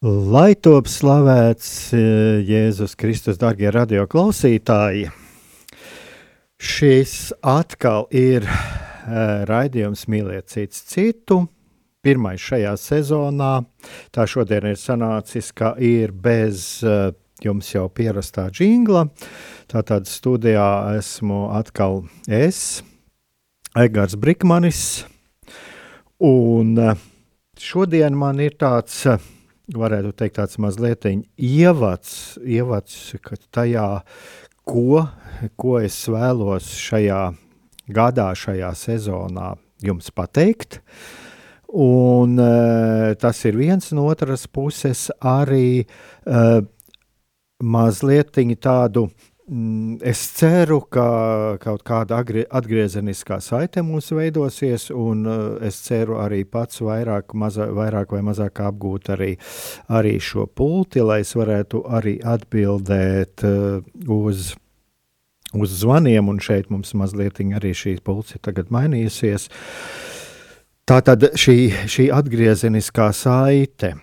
Lai top slavēts e, Jēzus Kristus, darbie radioklausītāji! Šis atkal ir uh, raidījums Mīliet cits citu. Pirmais šajā sezonā. Tā šodien ir sanācis, ka ir bez uh, jums jau pierastā jingla. Tātad studijā esmu atkal es, Egars Brikmanis. Un šodien man ir tāds. Varētu teikt, tāds mazliet ievads, ievads tajā, ko, ko es vēlos šajā gadā, šajā sezonā jums pateikt. Un uh, tas ir viens no otras puses arī uh, mazliet tādu es ceru, ka kaut kāda atgriezeniskā saite mums veidosies, un uh, es ceru arī pats vairāk, maza, vairāk vai mazāk apgūt arī, arī šo pulti, lai es varētu arī atbildēt uh, uz, uz zvaniem, un šeit mums mazliet arī šī pulce tagad mainījusies. Tā tad šī, šī atgriezeniskā saite,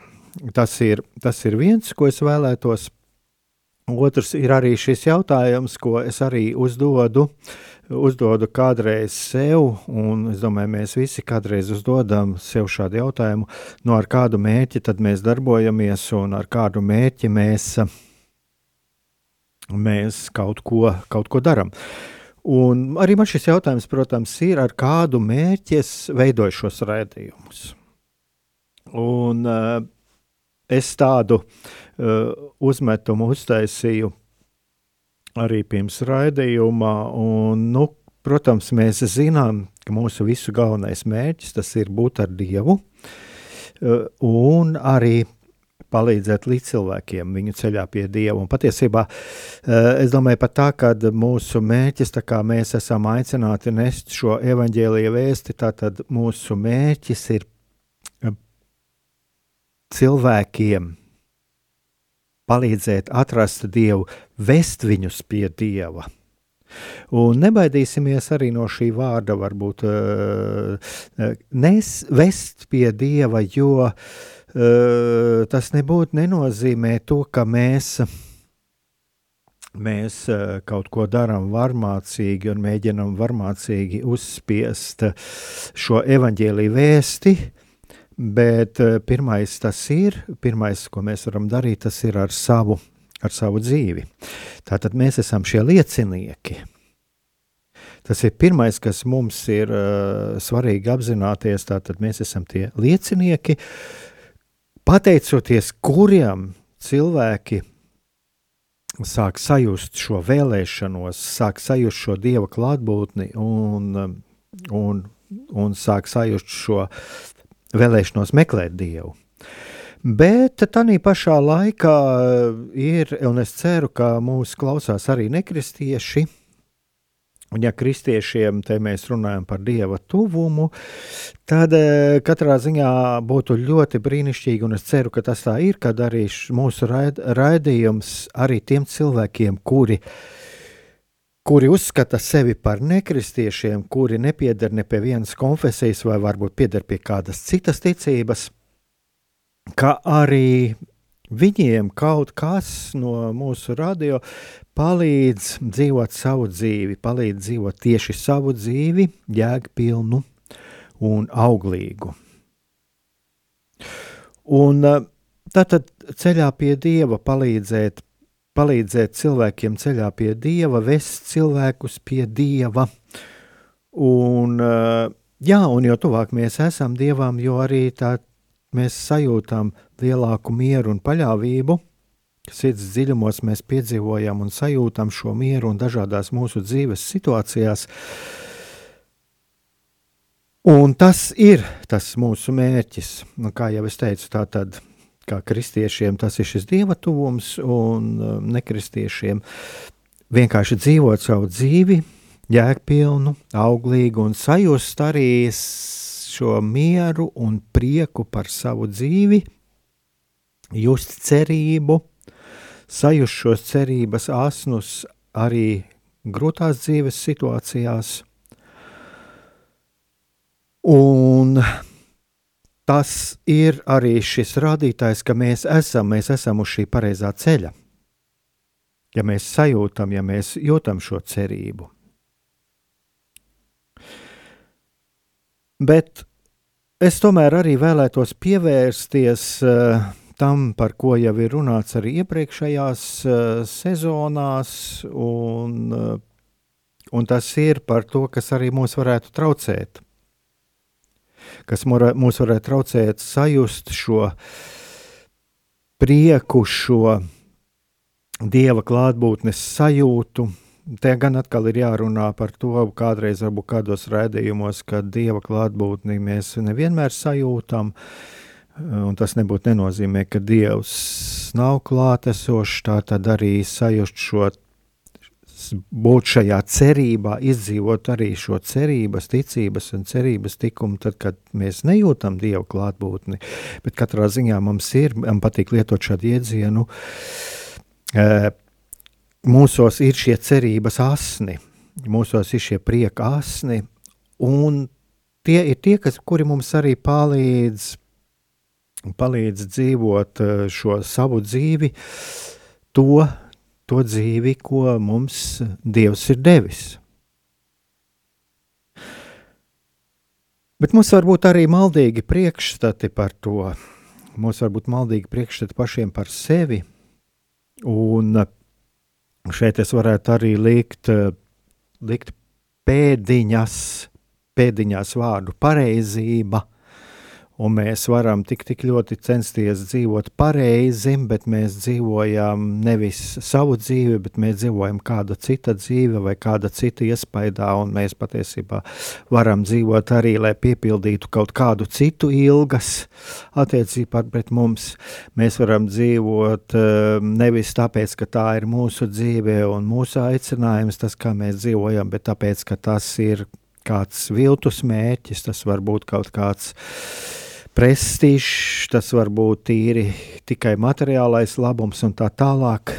tas ir, tas ir viens, ko es vēlētos Otrs ir arī šis jautājums, ko es arī uzdodu, uzdodu kādreiz sev, un es domāju, mēs visi kādreiz uzdodam sev šādu jautājumu, no ar kādu mērķi tad mēs darbojamies un ar kādu mērķi mēs, mēs kaut ko, kaut ko darām. Un arī man šis jautājums, protams, ir, ar kādu mērķi es veidoju šos raidījumus. Un uh, es tādu uh, uzmetumu uztaisīju arī pirms raidījuma. Un, nu, protams, mēs zinām, ka mūsu visu galvenais mērķis ir būt ar Dievu uh, un arī palīdzēt līdz cilvēkiem viņu ceļā pie Dieva. Un patiesībā uh, es domāju pat tā, ka mūsu mērķis, tā kā mēs esam aicināti nest šo evaņģēlīju vēsti, tad mūsu mērķis ir cilvēkiem palīdzēt atrast Dievu, vest viņus pie Dieva. Un nebaidīsimies arī no šī vārda, varbūt uh, nes, vest pie Dieva, jo uh, tas nebūtu nenozīmē to, ka mēs, mēs kaut ko darām varmācīgi un mēģinam varmācīgi uzspiest šo evaņģēlīju vēsti, Bet eh, pirmais tas ir, pirmais, ko mēs varam darīt, tas ir ar savu, ar savu dzīvi. Tātad mēs esam šie liecinieki. Tas ir pirmais, kas mums ir uh, svarīgi apzināties. Tātad mēs esam tie liecinieki, pateicoties kuriem cilvēki sāk sajust šo vēlēšanos, sāk sajust šo dieva klātbūtni un, un, un sāk sajust šo vēlēšanos meklēt Dievu. Bet tā pašā laikā ir, un es ceru, ka mūsu klausās arī nekristieši. Un, ja kristiešiem te mēs runājam par dieva tuvumu, tad e, katrā ziņā būtu ļoti brīnišķīgi, un es ceru, ka tas tā ir, kad arī mūsu raid, raidījums arī tiem cilvēkiem, kuri uh, kuri uzskata sevi par nekristiešiem, kuri nepieder ne pie vienas konfesijas, vai varbūt pieder pie kādas citas ticības, ka arī viņiem kaut kas no mūsu radio palīdz dzīvot savu dzīvi, palīdz dzīvot tieši savu dzīvi, jēgpilnu un auglīgu. Un tātad ceļā pie Dieva palīdzēt palīdzēt cilvēkiem ceļā pie Dieva, vest cilvēkus pie Dieva. Un, eh, jā, un jo tuvāk mēs esam Dievam, jo arī tā mēs sajūtam lielāku mieru un paļāvību. Sirds dziļumos mēs piedzīvojam un sajūtam šo mieru un dažādās mūsu dzīves situācijās. Un tas ir tas mūsu mērķis. Un kā jau es teicu, tā tad kā kristiešiem tas ir šis dieva tuvums, un um, nekristiešiem vienkārši dzīvot savu dzīvi, jēgpilnu, auglīgu un sajust arī šo mieru un prieku par savu dzīvi, just cerību, sajust šos cerības asnus arī grūtās dzīves situācijās. Un tas ir arī šis rādītājs, ka mēs esam, mēs esam uz šī pareizā ceļa. Ja mēs sajūtam, ja mēs jūtam šo cerību. Bet es tomēr arī vēlētos pievērsties uh, tam, par ko jau ir runāts arī iepriekšējās uh, sezonās, un, uh, un tas ir par to, kas arī mūs varētu traucēt kas mūs varētu traucēt sajust šo prieku, šo dieva klātbūtnes sajūtu. Te gan atkal ir jārunā par to, kādreiz varbūt kādos raidījumos, ka dieva klātbūtni mēs nevienmēr sajūtam. Un tas nebūtu nenozīmē, ka Dievs nav klātesošs. Tā tad arī sajust šo būt šajā cerībā, izdzīvot arī šo cerības, ticības un cerības tikumu, tad, kad mēs nejūtam Dievu klātbūtni. Bet katrā ziņā mums ir, man patīk lietot šādu iedzienu, e, mūsos ir šie cerības asni, mūsos ir šie prieka asni, un tie ir tie, kas, kuri mums arī palīdz, palīdz dzīvot e, šo savu dzīvi, to, to dzīvi, ko mums Dievs ir devis. Bet mums var būt arī maldīgi priekšstati par to. Mums var būt maldīgi priekšstati pašiem par sevi. Un šeit es varētu arī likt, likt pēdiņas, pēdiņās vārdu pareizība – un mēs varam tik, tik ļoti censties dzīvot pareizi, bet mēs dzīvojam nevis savu dzīvi, bet mēs dzīvojam kāda cita dzīve vai kāda cita iespaidā, un mēs patiesībā varam dzīvot arī, lai piepildītu kaut kādu citu ilgas attiecībā pret mums. Mēs varam dzīvot eh, nevis tāpēc, ka tā ir mūsu dzīve un mūsu aicinājums, tas, kā mēs dzīvojam, bet tāpēc, ka tas ir kāds viltus mērķis, tas var būt kaut kāds prestižs, tas var būt tīri tikai materiālais labums un tā tālāk.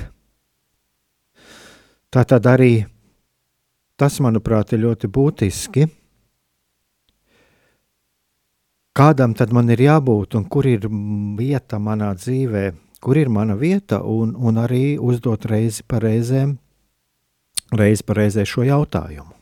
Tā tad arī tas, manuprāt, ir ļoti būtiski. Kādam tad man ir jābūt un kur ir vieta manā dzīvē, kur ir mana vieta, un, un arī uzdot reizi pa reizēm, reizi pa reizē šo jautājumu.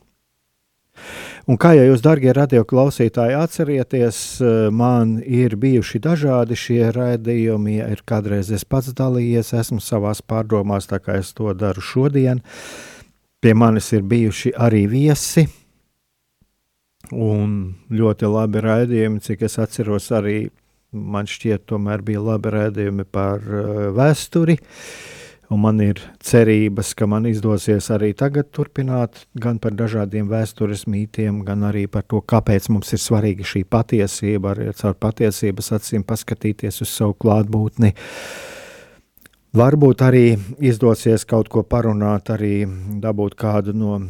Un kā jau jūs, darbie radioklausītāji, atcerieties, eh, man ir bijuši dažādi šie raidījumi. Ir kādreiz es pats dalījies, esmu savās pārdomās, tā kā es to daru šodien. Pie manis ir bijuši arī viesi. Un ļoti labi raidījumi, cik es atceros, arī man šķiet, tomēr bija labi raidījumi par uh, vēsturi. Uh, Un man ir cerības, ka man izdosies arī tagad turpināt gan par dažādiem vēstures mītiem, gan arī par to, kāpēc mums ir svarīga šī patiesība, arī caur patiesības acīm paskatīties uz savu klātbūtni. Varbūt arī izdosies kaut ko parunāt, arī dabūt kādu no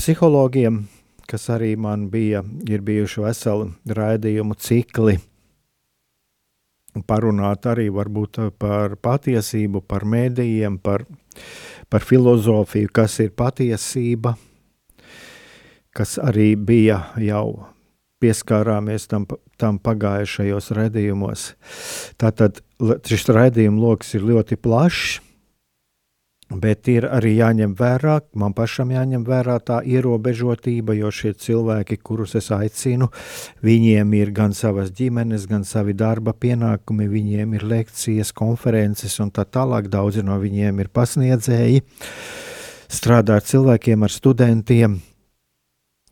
psihologiem, kas arī man bija, ir bijuši veseli raidījumu cikli parunāt arī varbūt par patiesību, par mēdījiem, par, par filozofiju, kas ir patiesība, kas arī bija jau pieskārāmies tam, tam pagājušajos redzījumos. Tātad šis redzījuma lokus ir ļoti plašs, Bet ir arī jāņem vērā, man pašam jāņem vērā tā ierobežotība, jo šie cilvēki, kurus es aicinu, viņiem ir gan savas ģimenes, gan savi darba pienākumi, viņiem ir lekcijas, konferences un tā tālāk. Daudzi no viņiem ir pasniedzēji, strādā ar cilvēkiem, ar studentiem.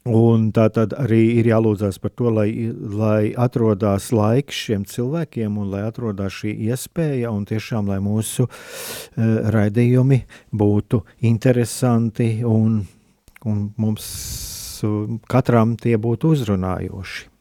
Un tā tad arī ir jālūdzas par to, lai, lai atrodas laiks šiem cilvēkiem un lai atrodas šī iespēja, un tiešām, lai mūsu uh, raidījumi būtu interesanti un, un mums uh, katram tie būtu uzrunājoši.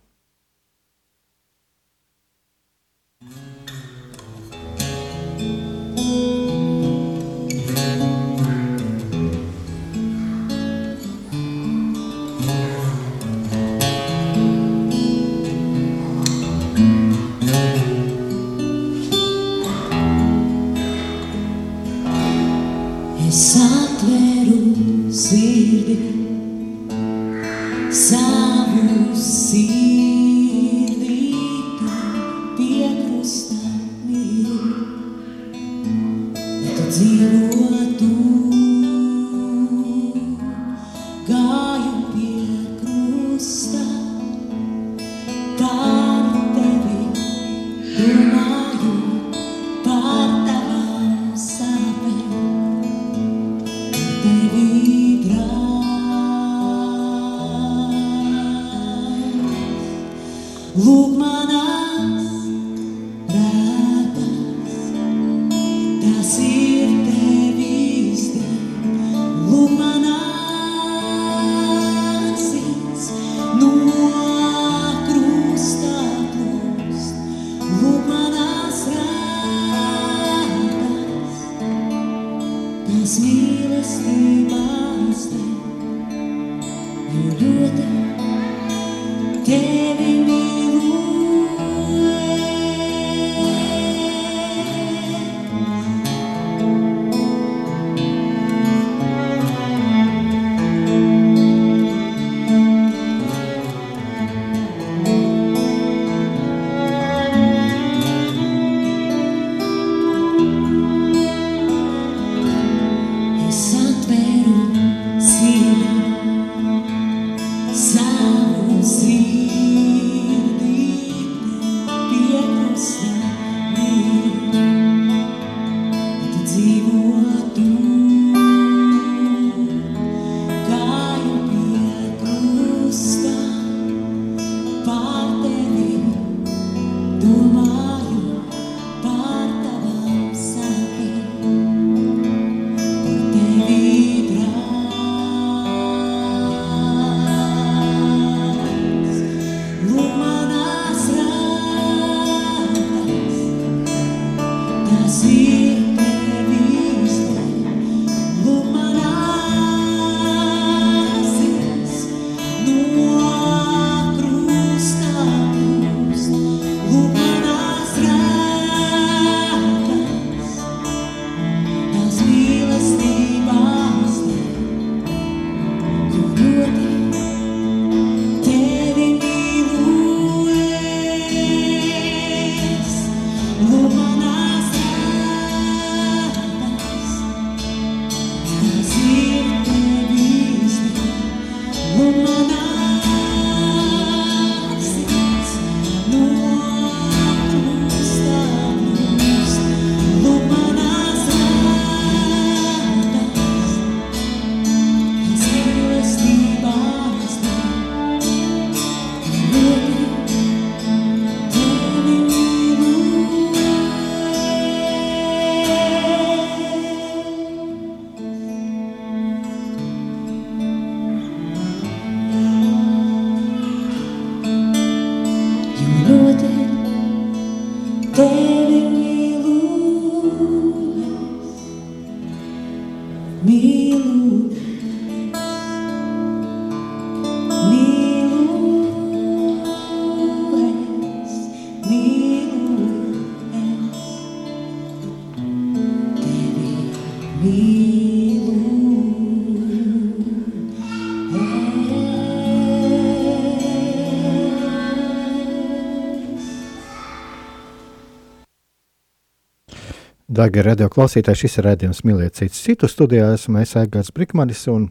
Darbie radio klausītāji, šis ir redzējums mīlēt citu. Citu studijā esmu es Aigars Brikmanis un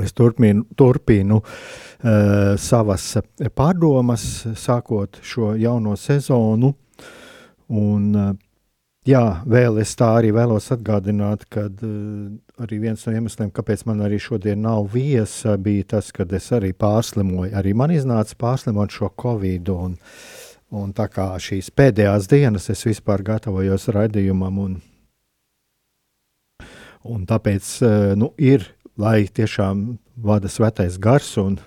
es turpinu, turpinu uh, savas pārdomas, sākot šo jauno sezonu. Un, uh, jā, vēl es tā arī vēlos atgādināt, ka uh, arī viens no iemesliem, kāpēc man arī šodien nav viesa, bija tas, ka es arī pārslimoju. Arī man iznāca pārslimot šo covid. Un, tā kā šīs pēdējās dienas es vispār gatavojos raidījumam, un, un tāpēc eh, nu, ir, lai tiešām vada svētais gars, un,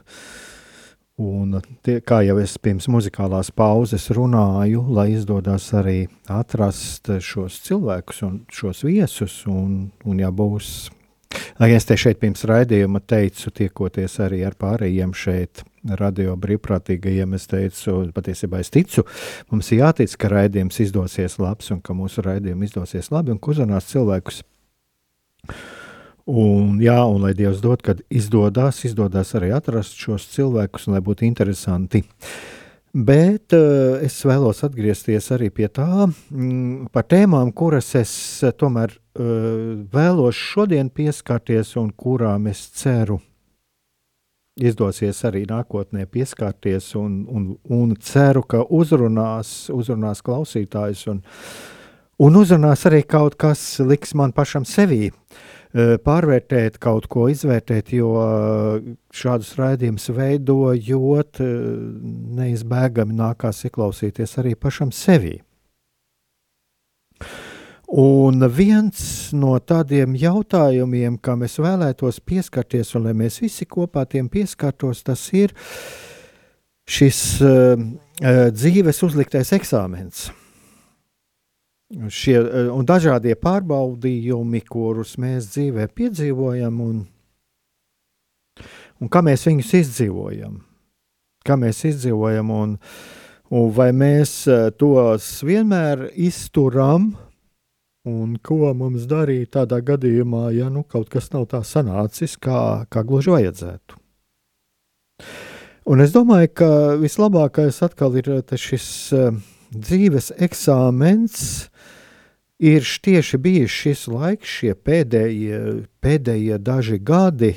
un tie, kā jau es pirms muzikālās pauzes runāju, lai izdodas arī atrast šos cilvēkus un šos viesus, un, un ja būs Lai es te šeit pirms raidījuma teicu, tiekoties arī ar pārējiem šeit, radio brīvprātīgajiem, es teicu, patiesībā es ticu, mums ir jātic, ka raidījums izdosies labs un ka mūsu raidījums izdosies labi un ka uzrunās cilvēkus. Un, jā, un lai Dievs dod, kad izdodas, izdodas arī atrast šos cilvēkus, un lai būtu interesanti. Bet uh, es vēlos atgriezties arī pie tā, mm, par tēmām, kuras es uh, tomēr vēlos šodien pieskarties un kurām es ceru, izdosies arī nākotnē pieskarties un, un, un ceru, ka uzrunās, uzrunās klausītājus un, un uzrunās arī kaut kas liks man pašam sevī pārvērtēt, kaut ko izvērtēt, jo šādus raidījumus veidojot, neizbēgami nākās ieklausīties arī pašam sevī. Un viens no tādiem jautājumiem, kam es vēlētos pieskarties, un lai mēs visi kopā tiem pieskartos, tas ir šis uh, dzīves uzliktais eksāmens. Šie uh, un dažādie pārbaudījumi, kurus mēs dzīvē piedzīvojam, un, un kā mēs viņus izdzīvojam. Kā mēs izdzīvojam, un, un vai mēs tos vienmēr izturam, Un ko mums darīt tādā gadījumā, ja nu, kaut kas nav tā sanācis, kā, kā gluži vajadzētu? Un es domāju, ka vislabākais atkal ir šis uh, dzīves eksāmens. Ir tieši bijis šis laiks, šie pēdējie, pēdējie daži gadi,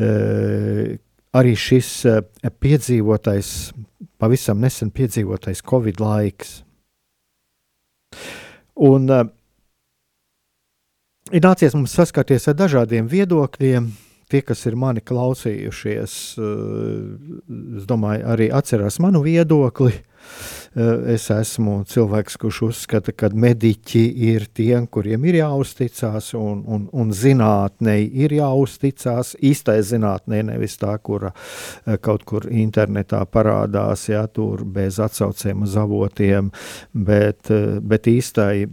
uh, arī šis uh, piedzīvotais, pavisam nesen piedzīvotais Covid laiks. Un uh, ir nācies mums saskarties ar dažādiem viedokļiem. Tie, kas ir mani klausījušies, es domāju, arī atcerās manu viedokli. Eh, es esmu cilvēks, kurš uzskata, ka mediķi ir tie, kuriem ir jāuzticas, un, un, un zinātnei ir jāuzticas. Īstai zinātnē, nevis tā, kura eh, kaut kur internetā parādās, ja tur bez atsaucēm uz avotiem, bet, eh, bet īstai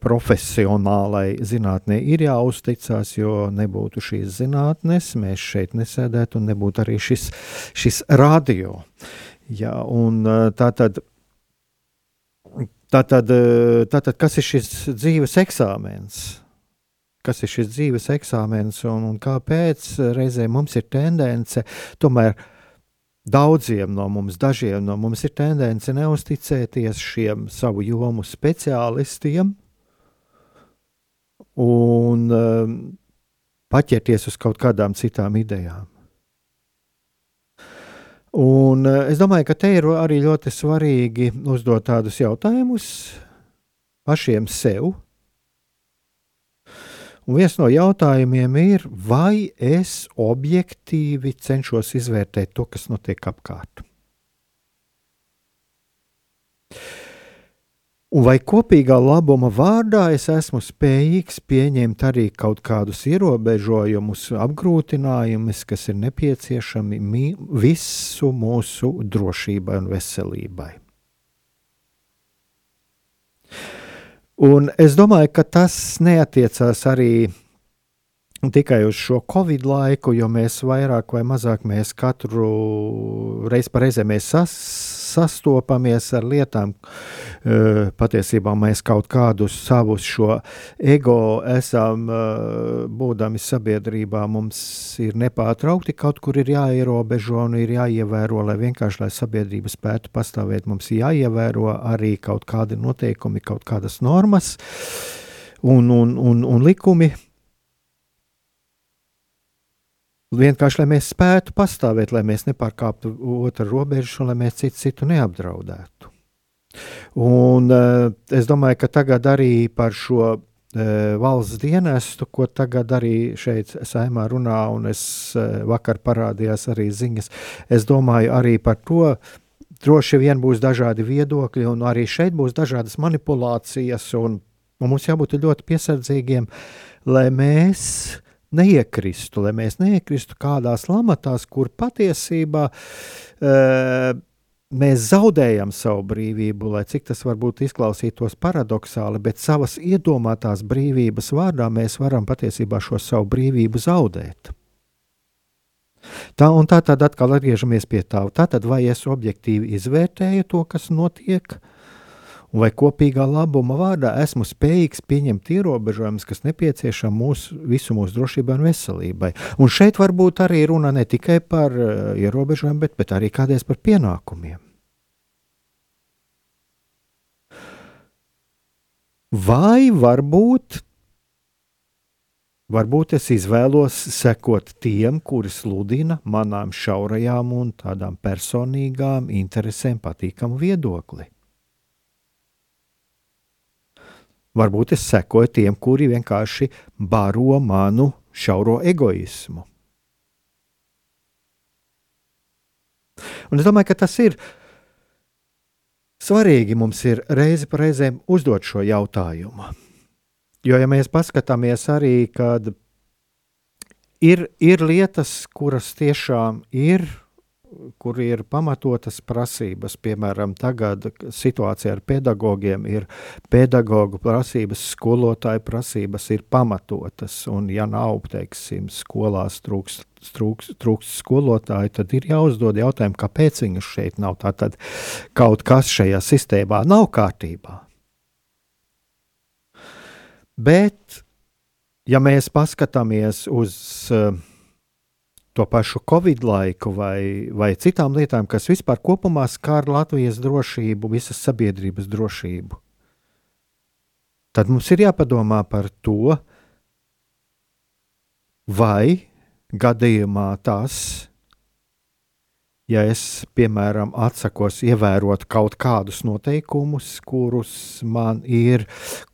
profesionālai zinātnē ir jāuzticas, jo nebūtu šīs zinātnes, mēs šeit nesēdētu un nebūtu arī šis, šis radio. Jā, un tā tad Tātad, eh, tātad, kas ir šis dzīves eksāmens? Kas ir šis dzīves eksāmens un, un kāpēc reizē mums ir tendence tomēr daudziem no mums, dažiem no mums ir tendence neusticēties šiem savu jomu speciālistiem un um, paķerties uz kaut kādām citām idejām. Un eh, es domāju, ka te ir arī ļoti svarīgi uzdot tādus jautājumus pašiem sev. Un viens no jautājumiem ir, vai es objektīvi cenšos izvērtēt to, kas notiek apkārt. Un vai kopīgā labuma vārdā es esmu spējīgs pieņemt arī kaut kādus ierobežojumus, apgrūtinājumus, kas ir nepieciešami visu mūsu drošībai un veselībai? Un es domāju, ka tas neatiecās arī tikai uz šo covid laiku, jo mēs vairāk vai mazāk mēs katru reizi pa reizē sas, sastopamies ar lietām. Patiesībā mēs kaut kādu savu šo ego esam, būdami sabiedrībā, mums ir nepārtraukti kaut kur ir jāierobežo un ir jāievēro, lai vienkārši, lai sabiedrība spētu pastāvēt, mums ir jāievēro arī kaut kādi noteikumi, kaut kādas normas un, un, un, un likumi Vienkārši, lai mēs spētu pastāvēt, lai mēs nepārkāptu otru robežu un lai mēs citu, citu neapdraudētu. Un, uh, es domāju, ka tagad arī par šo uh, valsts dienestu, ko tagad arī šeit saimā runā, un es uh, vakar parādījās arī ziņas, es domāju arī par to, droši vien būs dažādi viedokļi, un arī šeit būs dažādas manipulācijas, un, un mums jābūt ļoti piesardzīgiem, lai mēs neiekristu, lai mēs neiekristu kādās lamatās, kur patiesībā uh, mēs zaudējam savu brīvību, lai cik tas varbūt izklausītos paradoxāli, bet savas iedomātās brīvības vārdā mēs varam patiesībā šo savu brīvību zaudēt. Tā un tā tad atkal atgriežamies pie tā, tātad vai es objektīvi izvērtēju to, kas notiek, uh, un vai kopīgā labuma vārdā esmu spējīgs pieņemt ierobežojumus, kas nepieciešami mūsu, visu mūsu drošībai un veselībai. Un šeit varbūt arī runa ne tikai par uh, ierobežojumiem, bet, bet arī kādreiz par pienākumiem. Vai varbūt Varbūt es izvēlos sekot tiem, kuri sludina manām šaurajām un tādām personīgām interesēm patīkamu viedokli. Varbūt es sekoju tiem, kuri vienkārši baro manu šauro egoismu. Un es domāju, ka tas ir svarīgi mums ir reizi pa reizēm uzdot šo jautājumu. Jo, ja mēs paskatāmies arī, kad ir, ir lietas, kuras tiešām ir, kur ir pamatotas prasības, piemēram, tagad situācija ar pedagogiem ir pedagoģu prasības, skolotāju prasības ir pamatotas, un ja nav, teiksim, skolās trūkst trūks, trūks skolotāji, tad ir jāuzdod jautājumu, kāpēc viņus šeit nav. Tātad kaut kas šajā sistēmā nav kārtībā. Bet, ja mēs paskatāmies uz uh, to pašu Covid laiku vai, vai citām lietām, kas vispār kopumā skar Latvijas drošību, visas sabiedrības drošību, tad mums ir jāpadomā par to, vai gadījumā tas ja es, piemēram, atsakos ievērot kaut kādus noteikumus, kurus man ir,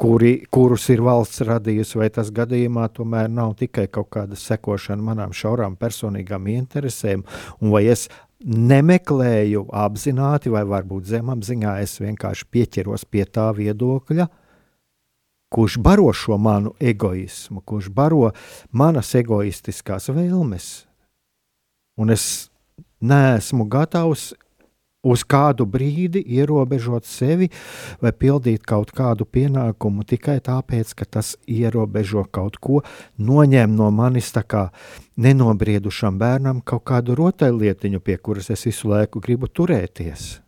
kuri, kurus ir valsts radījusi, vai tas gadījumā tomēr nav tikai kaut kāda sekošana manām šaurām personīgām interesēm, un vai es nemeklēju apzināti, vai varbūt zemapziņā es vienkārši pieķeros pie tā viedokļa, kurš baro šo manu egoismu, kurš baro manas egoistiskās vēlmes. Un es neesmu gatavs uz kādu brīdi ierobežot sevi vai pildīt kaut kādu pienākumu tikai tāpēc, ka tas ierobežo kaut ko, noņem no manis tā kā nenobriedušam bērnam kaut kādu rotaļlietiņu, pie kuras es visu laiku gribu turēties.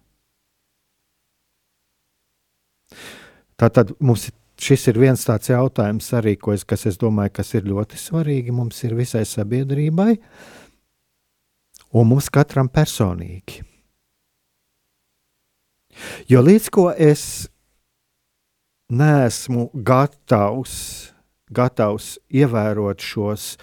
Tātad mums šis ir viens tāds jautājums arī, es, kas es domāju, kas ir ļoti svarīgi mums ir visai sabiedrībai. Uh, un mums katram personīgi. Jo līdz ko es neesmu gatavs, gatavs ievērot šos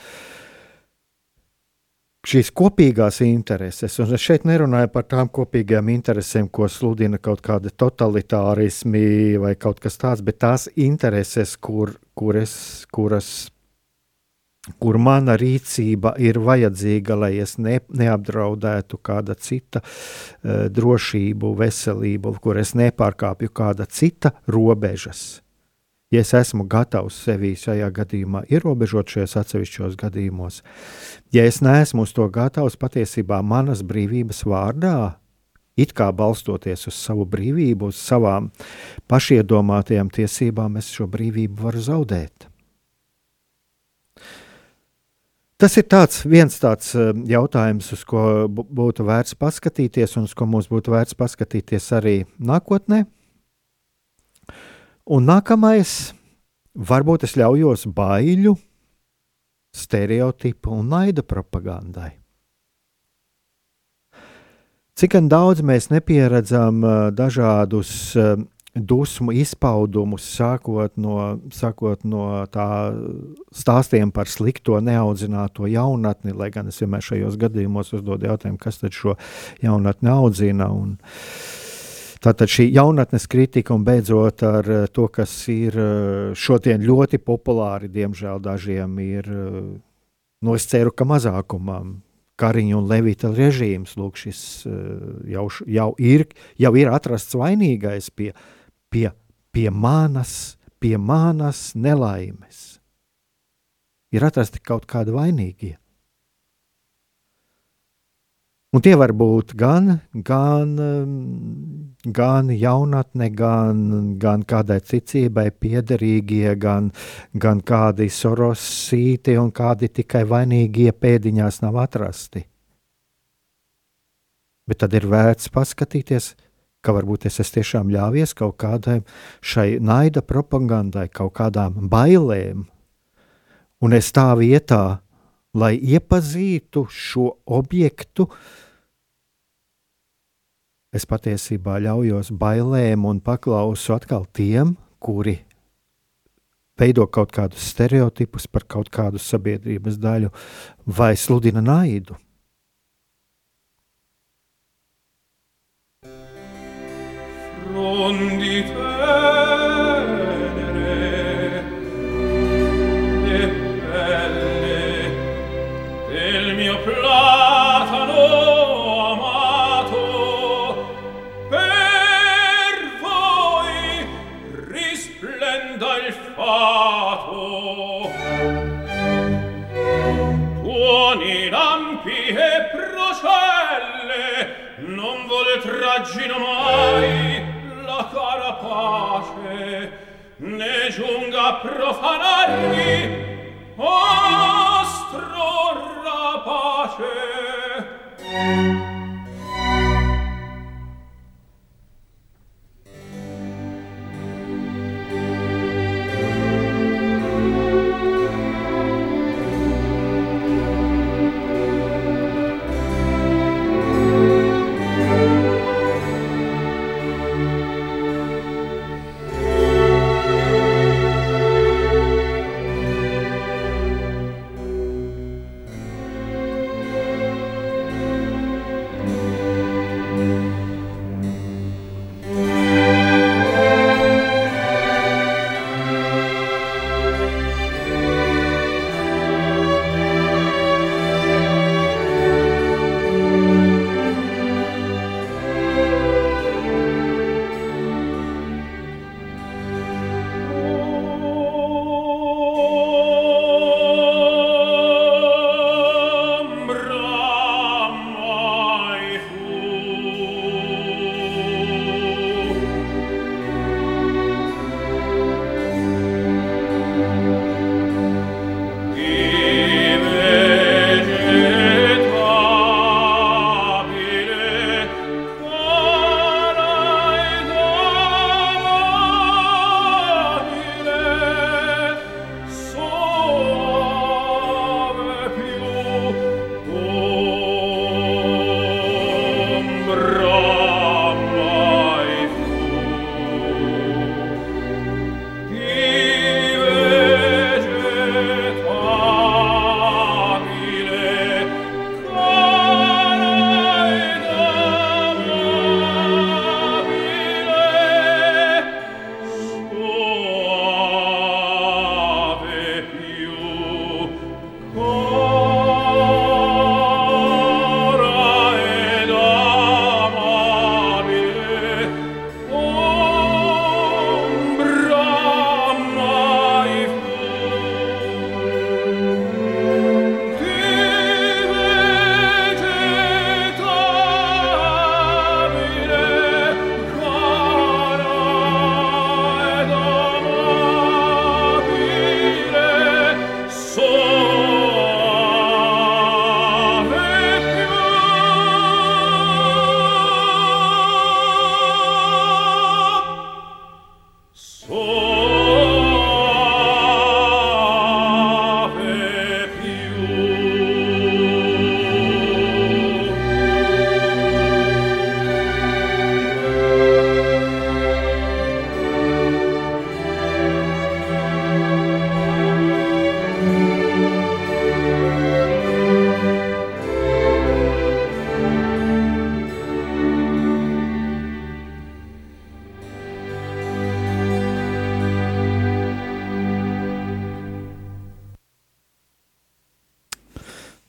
šīs kopīgās intereses, un es šeit nerunāju par tām kopīgām interesēm, ko sludina kaut kāda totalitārismi vai kaut kas tāds, bet tās intereses, kur, kur es, kuras kur mana rīcība ir vajadzīga, lai es ne, neapdraudētu kāda cita uh, drošību, veselību, kur es nepārkāpju kāda cita robežas. Ja es esmu gatavs sevi šajā gadījumā ierobežot šajos atsevišķos gadījumos, ja es neesmu uz to gatavs patiesībā manas brīvības vārdā, it kā balstoties uz savu brīvību, uz savām pašiedomātajām tiesībām, es šo brīvību varu zaudēt. Tas ir tāds, viens tāds eh, jautājums, uz ko būtu vērts paskatīties, un uz ko mums būtu vērts paskatīties arī nākotnē. Un nākamais, varbūt es ļaujos baiļu, stereotipu un naida propagandai. Cik daudz mēs nepieredzam eh, dažādus eh, dusmu izpaudumus, sākot no, sākot no tā stāstiem par slikto, neaudzināto jaunatni, lai gan es vienmēr šajos gadījumos uzdodu jautājumu, kas tad šo jaunatni audzina. Un, Tātad šī jaunatnes kritika un beidzot ar to, kas ir šodien ļoti populāri, diemžēl dažiem ir, no es ceru, ka mazākumam Kariņa un Levita režīms, lūk, šis jau, jau, ir, jau ir atrasts vainīgais pie uh, pie, pie manas, pie manas nelaimes. Ir atrasti kaut kādi vainīgie. Un tie var būt gan, gan, gan jaunatne, gan, gan kādai ticībai piederīgie, gan, gan kādi sorosīti un kādi tikai vainīgie pēdiņās nav atrasti. Bet tad ir vērts paskatīties, ka varbūt es esmu tiešām ļāvies kaut kādai šai naida propagandai, kaut kādām bailēm, un es tā vietā, lai iepazītu šo objektu, es patiesībā ļaujos bailēm un paklausu atkal tiem, kuri veido kaut kādus stereotipus par kaut kādu sabiedrības daļu vai sludina naidu. non di tenere. Le mio platano amato per voi risplenda il fato. Tuoni lampi e procelle non vole traggino mai la cara pace ne giunga a profanarvi ostro rapace.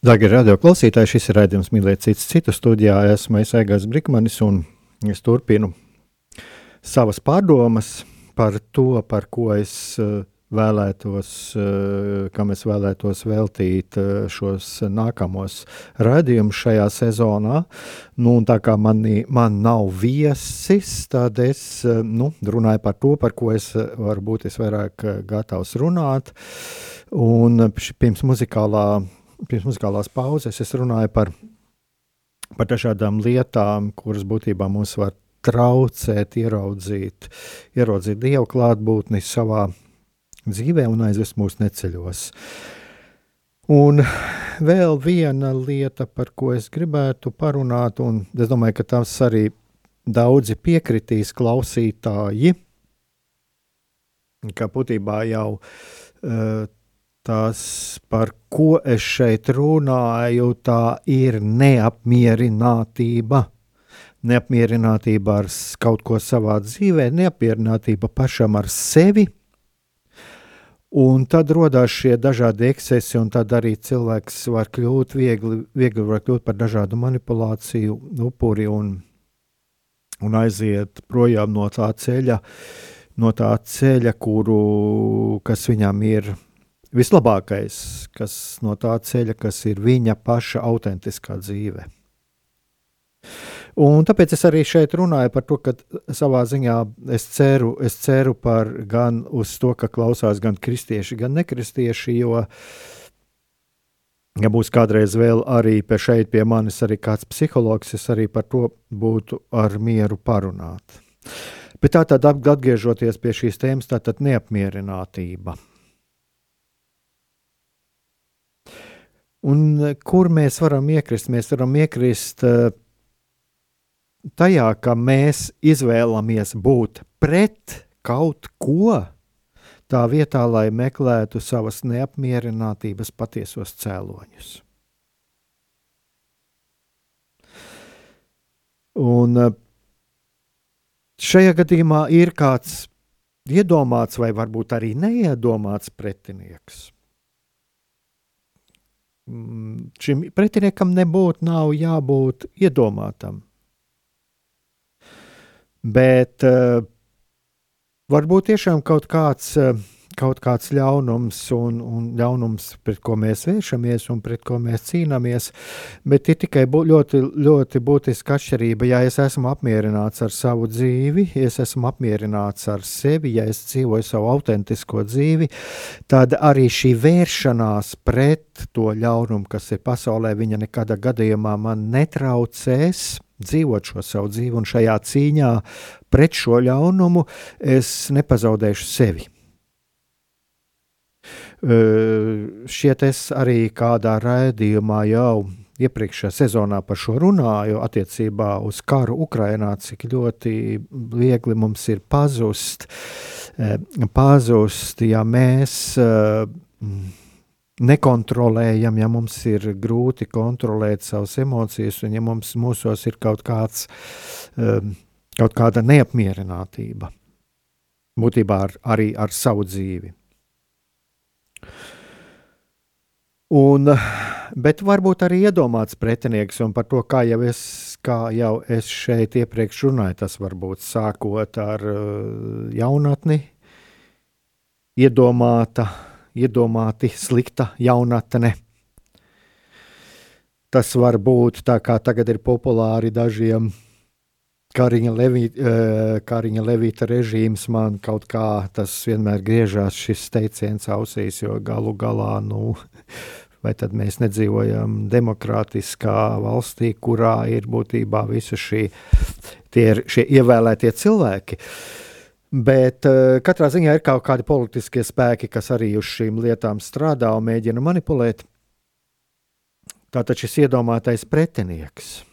Darbie radio klausītāji, šis ir raidījums Mīlēt cits citu studijā. Esmu Aigars Brikmanis un es turpinu savas pārdomas par to, par ko es uh, vēlētos, uh, kam es vēlētos veltīt uh, šos nākamos raidījumus šajā sezonā. Nu, tā kā mani, man nav viesis, tad es nu, runāju par to, par ko es varbūt es vairāk gatavs runāt. Un pirms muzikālā pirms muzikālās pauzes es runāju par, par dažādām lietām, kuras būtībā mums var traucēt, ieraudzīt, ieraudzīt dievu klātbūtni savā dzīvē un aizvest mūsu neceļos. Un vēl viena lieta, par ko es gribētu parunāt, un es domāju, ka tas arī daudzi piekritīs klausītāji, ka būtībā jau uh, tas, par ko es šeit runāju, tā ir neapmierinātība. Neapmierinātība ar kaut ko savā dzīvē, neapmierinātība pašam ar sevi. Un tad radās šie dažādi ekscesi, un tad arī cilvēks var kļūt viegli, viegli var kļūt par dažādu manipulāciju upuri un, un aiziet projām no tā ceļa, no tā ceļa, kuru, kas viņam ir vislabākais, kas no tā ceļa, kas ir viņa paša autentiskā dzīve. Un tāpēc es arī šeit runāju par to, ka savā ziņā es ceru, es ceru par gan uz to, ka klausās gan kristieši, gan nekristieši, jo, ja būs kādreiz vēl arī pie šeit pie manis arī kāds psihologs, es arī par to būtu ar mieru parunāt. Bet tā tad atgriežoties pie šīs tēmas, tā tad neapmierinātība. Un eh, kur mēs varam iekrist? Mēs varam iekrist uh, tajā, ka mēs izvēlamies būt pret kaut ko, tā vietā, lai meklētu savas neapmierinātības patiesos cēloņus. Un uh, šajā gadījumā ir kāds iedomāts vai varbūt arī neiedomāts pretinieks šim pretiniekam nebūtu nav jābūt iedomātam. Bet uh, varbūt tiešām kaut kāds uh, kaut kāds ļaunums un, un ļaunums, pret ko mēs vēršamies un pret ko mēs cīnāmies, bet ir tikai bū, ļoti, ļoti būtiska atšķirība. Ja es esmu apmierināts ar savu dzīvi, ja es esmu apmierināts ar sevi, ja es dzīvoju savu autentisko dzīvi, tad arī šī vēršanās pret to ļaunumu, kas ir pasaulē, viņa nekādā gadījumā man netraucēs dzīvot šo savu dzīvi, un šajā cīņā pret šo ļaunumu es nepazaudēšu sevi. Šķiet, es arī kādā raidījumā jau iepriekšējā sezonā par šo runāju, attiecībā uz karu Ukrajinā, cik ļoti viegli mums ir pazust, pazust ja mēs nekontrolējam, ja mums ir grūti kontrolēt savas emocijas, un ja mums mūsos ir kaut, kāds, kaut kāda neapmierinātība, būtībā ar, arī ar savu dzīvi. Un, bet varbūt arī iedomāts pretinieks, un par to, kā jau es, kā jau es šeit iepriekš runāju, tas varbūt sākot ar uh, jaunatni, iedomāta, iedomāti slikta jaunatne. Tas var būt tā, kā tagad ir populāri dažiem Kariņa, Levī, eh, Kariņa Levita režīms man kaut kā tas vienmēr griežās šis teiciens ausīs, jo galu galā, nu, vai tad mēs nedzīvojam demokrātiskā valstī, kurā ir būtībā visi šī, ir šie ievēlētie cilvēki. Bet uh, katrā ziņā ir kaut kādi politiskie spēki, kas arī uz šīm lietām strādā un mēģina manipulēt. Tātad šis iedomātais pretinieks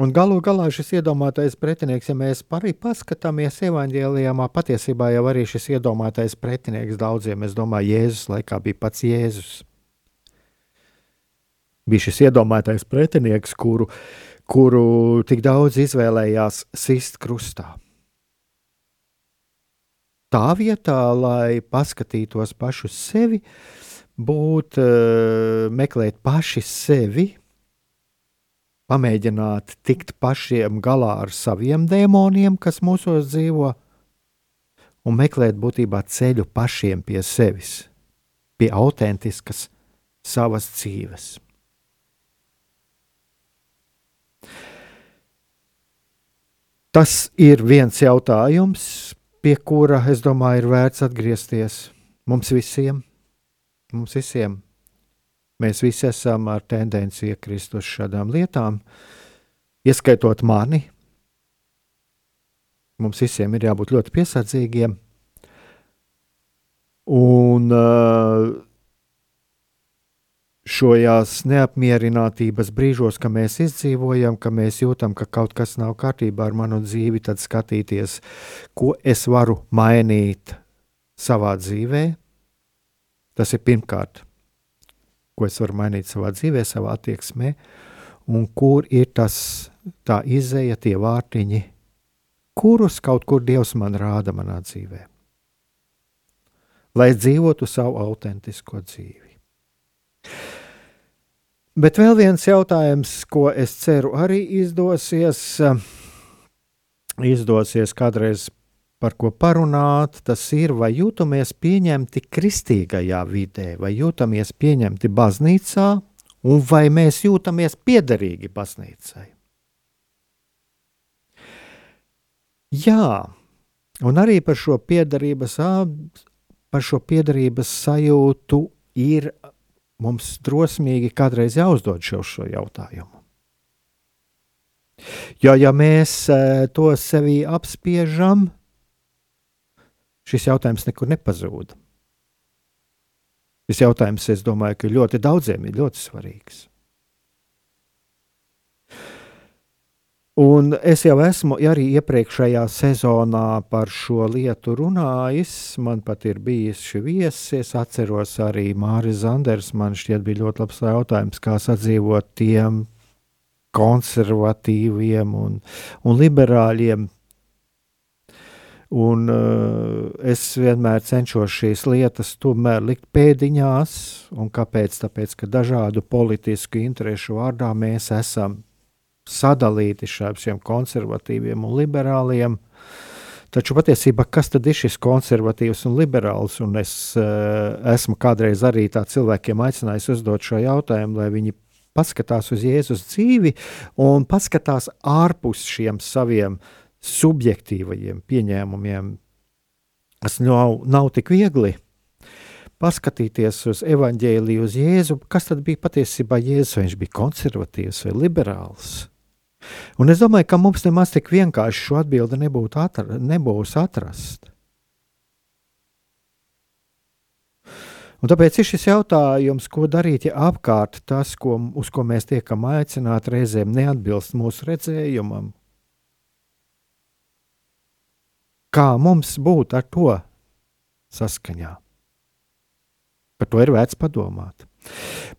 Un galu galā šis iedomātais pretinieks, ja mēs arī paskatāmies evanģēlijā, patiesībā jau arī šis iedomātais pretinieks daudziem, es domāju, Jēzus laikā bija pats Jēzus. Bija šis iedomātais pretinieks, kuru, kuru tik daudz izvēlējās sist krustā. Tā vietā, lai paskatītos pašu sevi, būt, eh, meklēt paši sevi, pamēģināt tikt pašiem galā ar saviem dēmoniem, kas mūsos dzīvo, un meklēt būtībā ceļu pašiem pie sevis, pie autentiskas savas dzīves. Tas ir viens jautājums, pie kura, es domāju, ir vērts atgriezties mums visiem. Mums visiem Mēs visi esam ar tendenci iekrist uz šādām lietām, ieskaitot mani. Mums visiem ir jābūt ļoti piesardzīgiem. Un šajās neapmierinātības brīžos, kad mēs izdzīvojam, ka mēs jūtam, ka kaut kas nav kārtībā ar manu dzīvi, tad skatīties, ko es varu mainīt savā dzīvē. Tas ir pirmkārt, ko es varu mainīt savā dzīvē, savā attieksmē, un kur ir tas tā izēja, tie vārtiņi, kurus kaut kur Dievs man rāda manā dzīvē. Lai dzīvotu savu autentisko dzīvi. Bet vēl viens jautājums, ko es ceru arī izdosies, izdosies kādreiz par ko parunāt, tas ir, vai jūtamies pieņemti kristīgajā vidē, vai jūtamies pieņemti baznīcā, un vai mēs jūtamies piederīgi baznīcai. Jā, un arī par šo piederības, par šo piederības sajūtu ir mums drosmīgi kādreiz jāuzdod šo, šo jautājumu. Jo, ja mēs e, to sevī apspiežam, šis jautājums nekur nepazūd. Šis jautājums, es domāju, ka ļoti daudziem ir ļoti svarīgs. Un es jau esmu arī iepriekšējā sezonā par šo lietu runājis. Man pat ir bijis šis viesis. Es atceros arī Mārcis Zanders. Man šķiet, bija ļoti labs jautājums, kā sadzīvot tiem konservatīviem un, un liberāļiem. Un, uh, es vienmēr cenšos šīs lietas tomēr likt pēdiņās. Un kāpēc? Tāpēc, ka dažādu politisku interesu vārdā mēs esam sadalīti šiem konservatīviem un liberāliem. Taču patiesībā, kas tad ir šis konservatīvs un liberāls? Un es uh, esmu kādreiz arī tā cilvēkiem aicinājis uzdot šo jautājumu, lai viņi paskatās uz Jēzus dzīvi un paskatās ārpus šiem saviem subjektīvajiem pieņēmumiem, kas nav, nav tik viegli. Paskatīties uz evaņģēliju, uz Jēzu, kas tad bija patiesībā Jēzus, vai viņš bija konservatīvs vai liberāls? Un es domāju, ka mums nemaz tik vienkārši šo atbildi atra, nebūs atrast. Un tāpēc ir šis jautājums, ko darīt, ja apkārt tas, ko, uz ko mēs tiekam aicināti, reizēm neatbilst mūsu redzējumam. Kā mums būt ar to saskaņā? Par to ir vērts padomāt.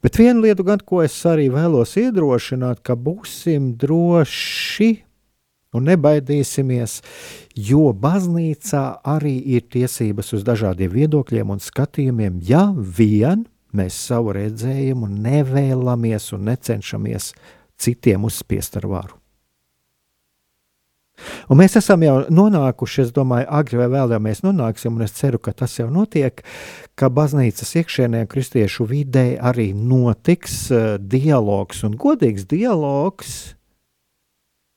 Bet viena lieta, gan, ko es arī vēlos iedrošināt, ka būsim droši un nebaidīsimies, jo baznīcā arī ir tiesības uz dažādiem viedokļiem un skatījumiem, ja vien mēs savu redzējumu nevēlamies un necenšamies citiem uzspiest ar varu. Un mēs esam jau nonākuši, es domāju, agri vai vēl jau mēs nonāksim, un es ceru, ka tas jau notiek, ka baznīcas iekšienē, kristiešu vidē arī notiks uh, dialogs un godīgs dialogs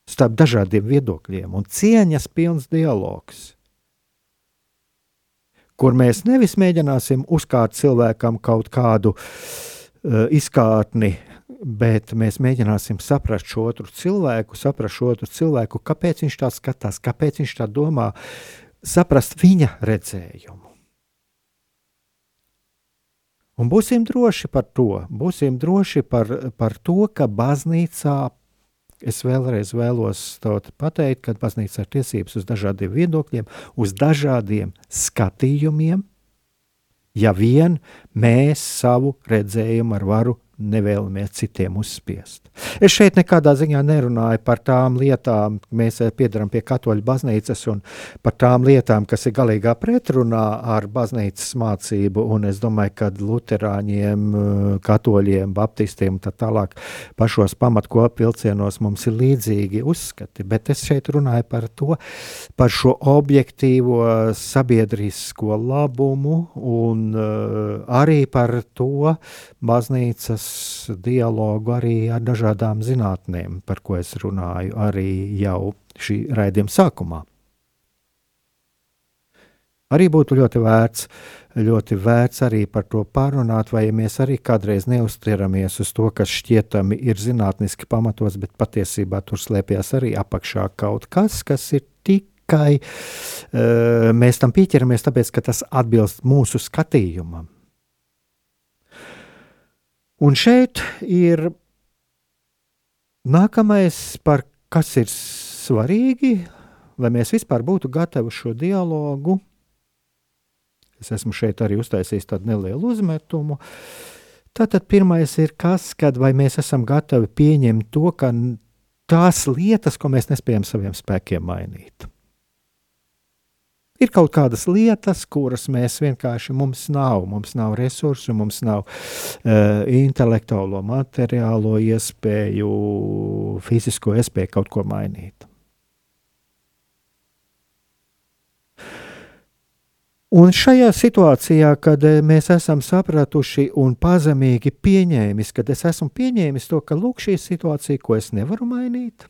starp dažādiem viedokļiem un cieņas pilns dialogs. Kur mēs nevis mēģināsim uzkārt cilvēkam kaut kādu uh, izkārtni, bet mēs mēģināsim saprast šo otru cilvēku, saprast šo otru cilvēku, kāpēc viņš tā skatās, kāpēc viņš tā domā, saprast viņa redzējumu. Un būsim droši par to, būsim droši par, par to, ka baznīcā, es vēlreiz vēlos pateikt, ka baznīca ir tiesības uz dažādiem viedokļiem, uz dažādiem skatījumiem, ja vien mēs savu redzējumu ar varu nevēlamies citiem uzspiest. Es šeit nekādā ziņā nerunāju par tām lietām, mēs eh, piedaram pie katoļu baznīcas un par tām lietām, kas ir galīgā pretrunā ar baznīcas mācību, un es domāju, ka luterāņiem, eh, katoļiem, baptistiem un tā tālāk pašos pamatkopilcienos mums ir līdzīgi uzskati, bet es šeit runāju par to, par šo objektīvo sabiedrisko labumu un uh, arī par to baznīcas dialogu arī ar dažādām zinātnēm, par ko es runāju arī jau šī raidījuma sākumā. Arī būtu ļoti vērts, ļoti vērts arī par to pārunāt, vai mēs arī kādreiz neuzteramies uz to, kas šķietami ir zinātniski pamatots, bet patiesībā tur slēpjas arī apakšā kaut kas, kas ir tikai uh, mēs tam pieķeramies, tāpēc ka tas atbilst mūsu skatījumam. Un šeit ir nākamais, par kas ir svarīgi, lai mēs vispār būtu gatavi šo dialogu, Es esmu šeit arī uztaisījis tādu nelielu uzmetumu. Tātad pirmais ir kas, kad mēs esam gatavi pieņemt to, ka tās lietas, ko mēs nespējam saviem spēkiem mainīt. Ir kaut kādas lietas, kuras mēs vienkārši mums nav. Mums nav resursu, mums nav uh, intelektuālo, materiālo iespēju, fizisko iespēju kaut ko mainīt. Un šajā situācijā, kad eh, mēs esam sapratuši un pazemīgi pieņēmis, kad es esmu pieņēmis to, ka lūk, šī situācija, ko es nevaru mainīt,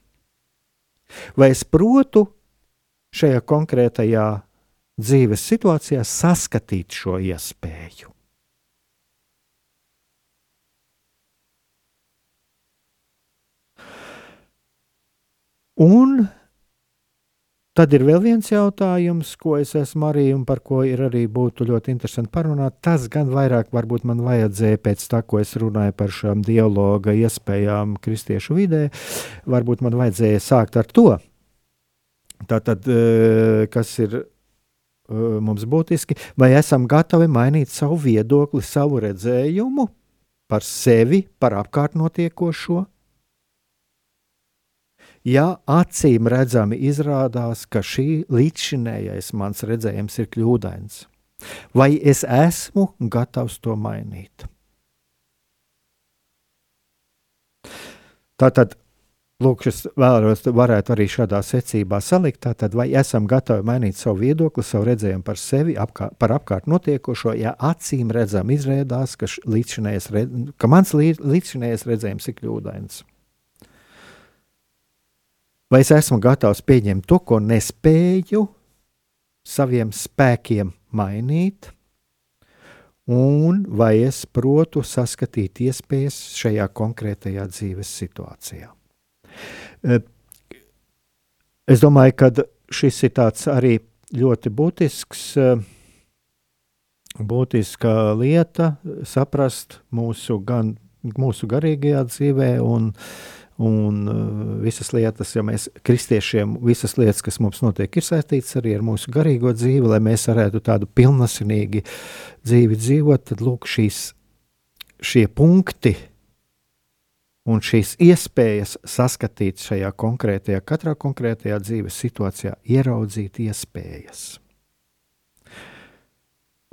vai es protu šajā konkrētajā dzīves situācijā saskatīt šo iespēju. Un Tad ir vēl viens jautājums, ko es esmu arī un par ko ir arī būtu ļoti interesanti parunāt. Tas gan vairāk varbūt man vajadzēja pēc tā, ko es runāju par šām dialoga iespējām kristiešu vidē, varbūt man vajadzēja sākt ar to. Tātad, e, kas ir mums būtiski, vai esam gatavi mainīt savu viedokli, savu redzējumu par sevi, par apkārt notiekošo? ja acīm redzami izrādās, ka šī līdzšinējais mans redzējums ir kļūdains, vai es esmu gatavs to mainīt? Tātad, lūk, es vēlos, varētu arī šādā secībā salikt, tātad, vai esam gatavi mainīt savu viedokli, savu redzējumu par sevi, apkār, par apkārt notiekošo, ja acīm redzam izrādās, ka, līdzšinējais, ka mans līdzšinējais redzējums ir kļūdains. Vai es esmu gatavs pieņemt to, ko nespēju saviem spēkiem mainīt, un vai es protu saskatīt iespējas šajā konkrētajā dzīves situācijā? Es domāju, ka šis ir tāds arī ļoti būtisks, būtiska lieta saprast mūsu gan mūsu garīgajā dzīvē, un Un visas lietas, ja mēs kristiešiem, visas lietas, kas mums notiek, ir saistītas arī ar mūsu garīgo dzīvi, lai mēs varētu tādu pilnasinīgi dzīvi dzīvot, tad lūk, šīs, šie punkti un šīs iespējas saskatīt šajā konkrētajā, katrā konkrētajā dzīves situācijā, ieraudzīt iespējas.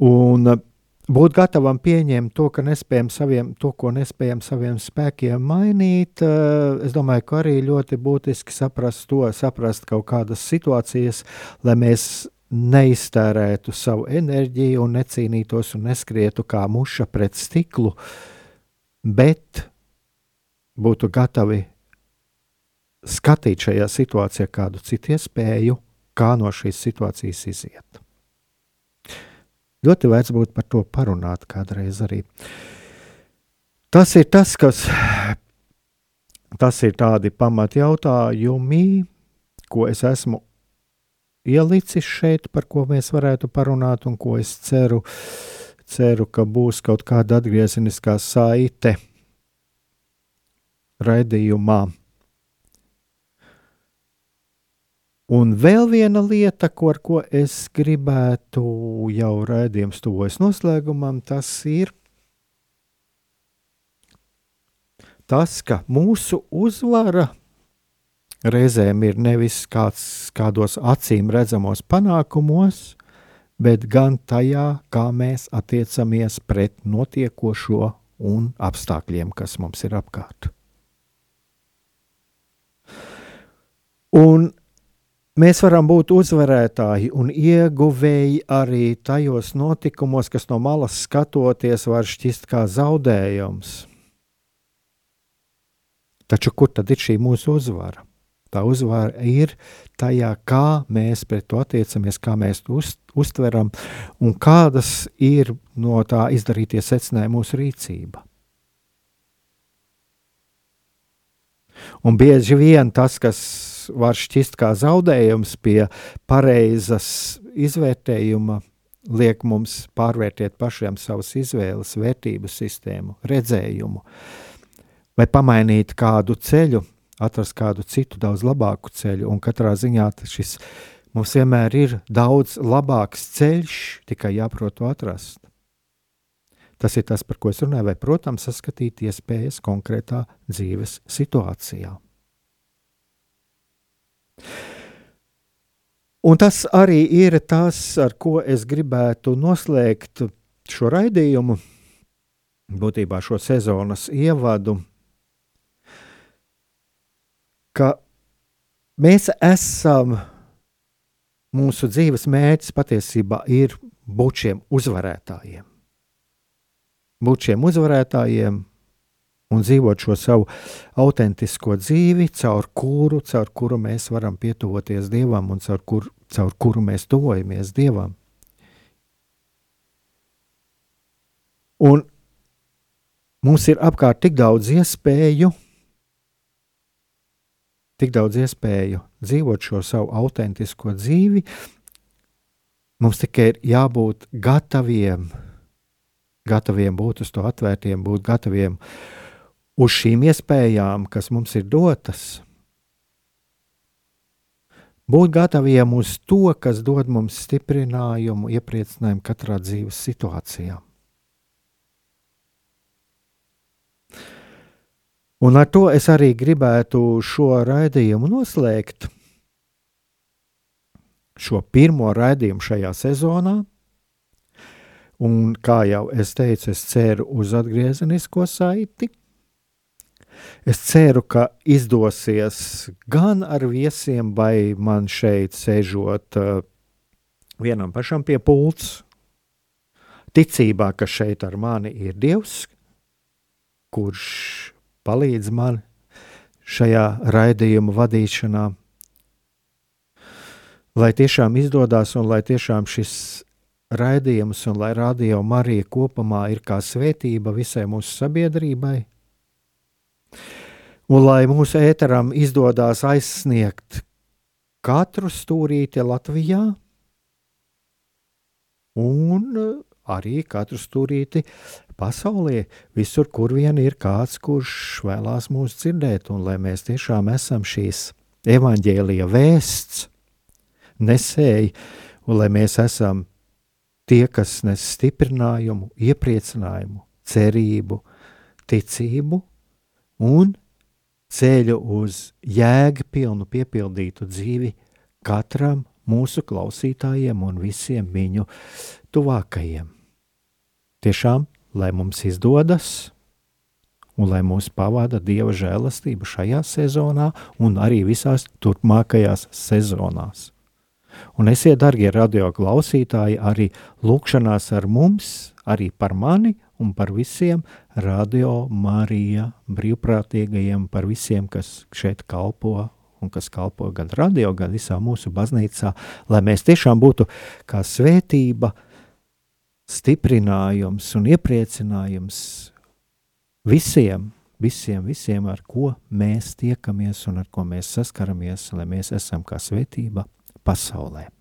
Un uh, būt gatavam pieņemt to, nespējam saviem, to, ko nespējam saviem spēkiem mainīt, eh, es domāju, ka arī ļoti būtiski saprast to, saprast kaut kādas situācijas, lai mēs neiztērētu savu enerģiju un necīnītos un neskrietu kā muša pret stiklu, bet būtu gatavi skatīt šajā situācijā kādu citu iespēju, kā no šīs situācijas iziet. Ļoti vērts būtu par to parunāt kādreiz arī. Tas ir tas, kas tas ir tādi pamatjautājumi, ko es esmu ielicis šeit, par ko mēs varētu parunāt, un ko es ceru, ceru ka būs kaut kāda atgriezeniskā saite raidījumā. Un vēl viena lieta, ko, ar ko es gribētu jau raidījums tuvojas noslēgumam, tas ir tas, ka mūsu uzvara reizēm ir nevis kāds, kādos acīm redzamos panākumos, bet gan tajā, kā mēs attiecamies pret notiekošo un apstākļiem, kas mums ir apkārt. Un Mēs varam būt uzvarētāji un ieguvēji arī tajos notikumos, kas no malas skatoties var šķist kā zaudējums. Taču kur tad ir šī mūsu uzvara? Tā uzvara ir tajā, kā mēs pret to attiecamies, kā mēs to uz, uztveram un kādas ir no tā izdarītie secinājumi mūsu rīcība. Un bieži vien tas, kas var šķist kā zaudējums pie pareizas izvērtējuma, liek mums pārvērtēt pašiem savas izvēles, vērtību sistēmu, redzējumu, vai pamainīt kādu ceļu, atrast kādu citu, daudz labāku ceļu. Un katrā ziņā šis Mums vienmēr ir daudz labāks ceļš, tikai jāprot to atrast. Tas ir tas, par ko es runāju, vai, protams, saskatīt iespējas konkrētā dzīves situācijā. Un tas arī ir tas, ar ko es gribētu noslēgt šo raidījumu, būtībā šo sezonas ievadu, ka mēs esam, mūsu dzīves mērķis patiesībā ir būt šiem uzvarētājiem. Būt šiem uzvarētājiem un dzīvot šo savu autentisko dzīvi, caur kuru, caur kuru mēs varam pietuvoties Dievam un caur, kur, caur kuru mēs tuvojamies Dievam. Un mums ir apkārt tik daudz iespēju, tik daudz iespēju dzīvot šo savu autentisko dzīvi. Mums tikai ir jābūt gataviem, gataviem būt uz to atvērtiem, būt gataviem uz šīm iespējām, kas mums ir dotas. Būt gataviem uz to, kas dod mums stiprinājumu, iepriecinājumu katrā dzīves situācijā. Un ar to es arī gribētu šo raidījumu noslēgt. Šo pirmo raidījumu šajā sezonā. Un, kā jau es teicu, es ceru uz atgriezenisko saiti. Es ceru, ka izdosies gan ar viesiem, vai man šeit sēžot uh, vienam pašam pie pults, ticībā, ka šeit ar mani ir Dievs, kurš palīdz man šajā raidījuma vadīšanā. Lai tiešām izdodas un lai tiešām šis raidījums un lai radio Marija kopumā ir kā svētība visai mūsu sabiedrībai. Un lai mūsu ēteram izdodas aizsniegt katru stūrīti Latvijā un arī katru stūrīti pasaulē, visur, kur vien ir kāds, kurš vēlās mūs dzirdēt, un lai mēs tiešām esam šīs evaņģēlīja vēsts, nesēji, un lai mēs esam tie, kas nes stiprinājumu, iepriecinājumu, cerību, ticību un ceļu uz jēga pilnu piepildītu dzīvi katram mūsu klausītājiem un visiem viņu tuvākajiem. Tiešām lai mums izdodas un lai mūs pavada Dieva žēlastība šajā sezonā un arī visās turpmākajās sezonās. Un esiet, darbie radio klausītāji, arī lūkšanās ar mums, arī par mani un par visiem radio Marija brīvprātīgajiem, par visiem, kas šeit kalpo un kas kalpo gan radio, gan visā mūsu baznīcā, lai mēs tiešām būtu kā svētība, stiprinājums un iepriecinājums visiem, visiem, visiem, ar ko mēs tiekamies un ar ko mēs saskaramies, lai mēs esam kā svētība pasaulē.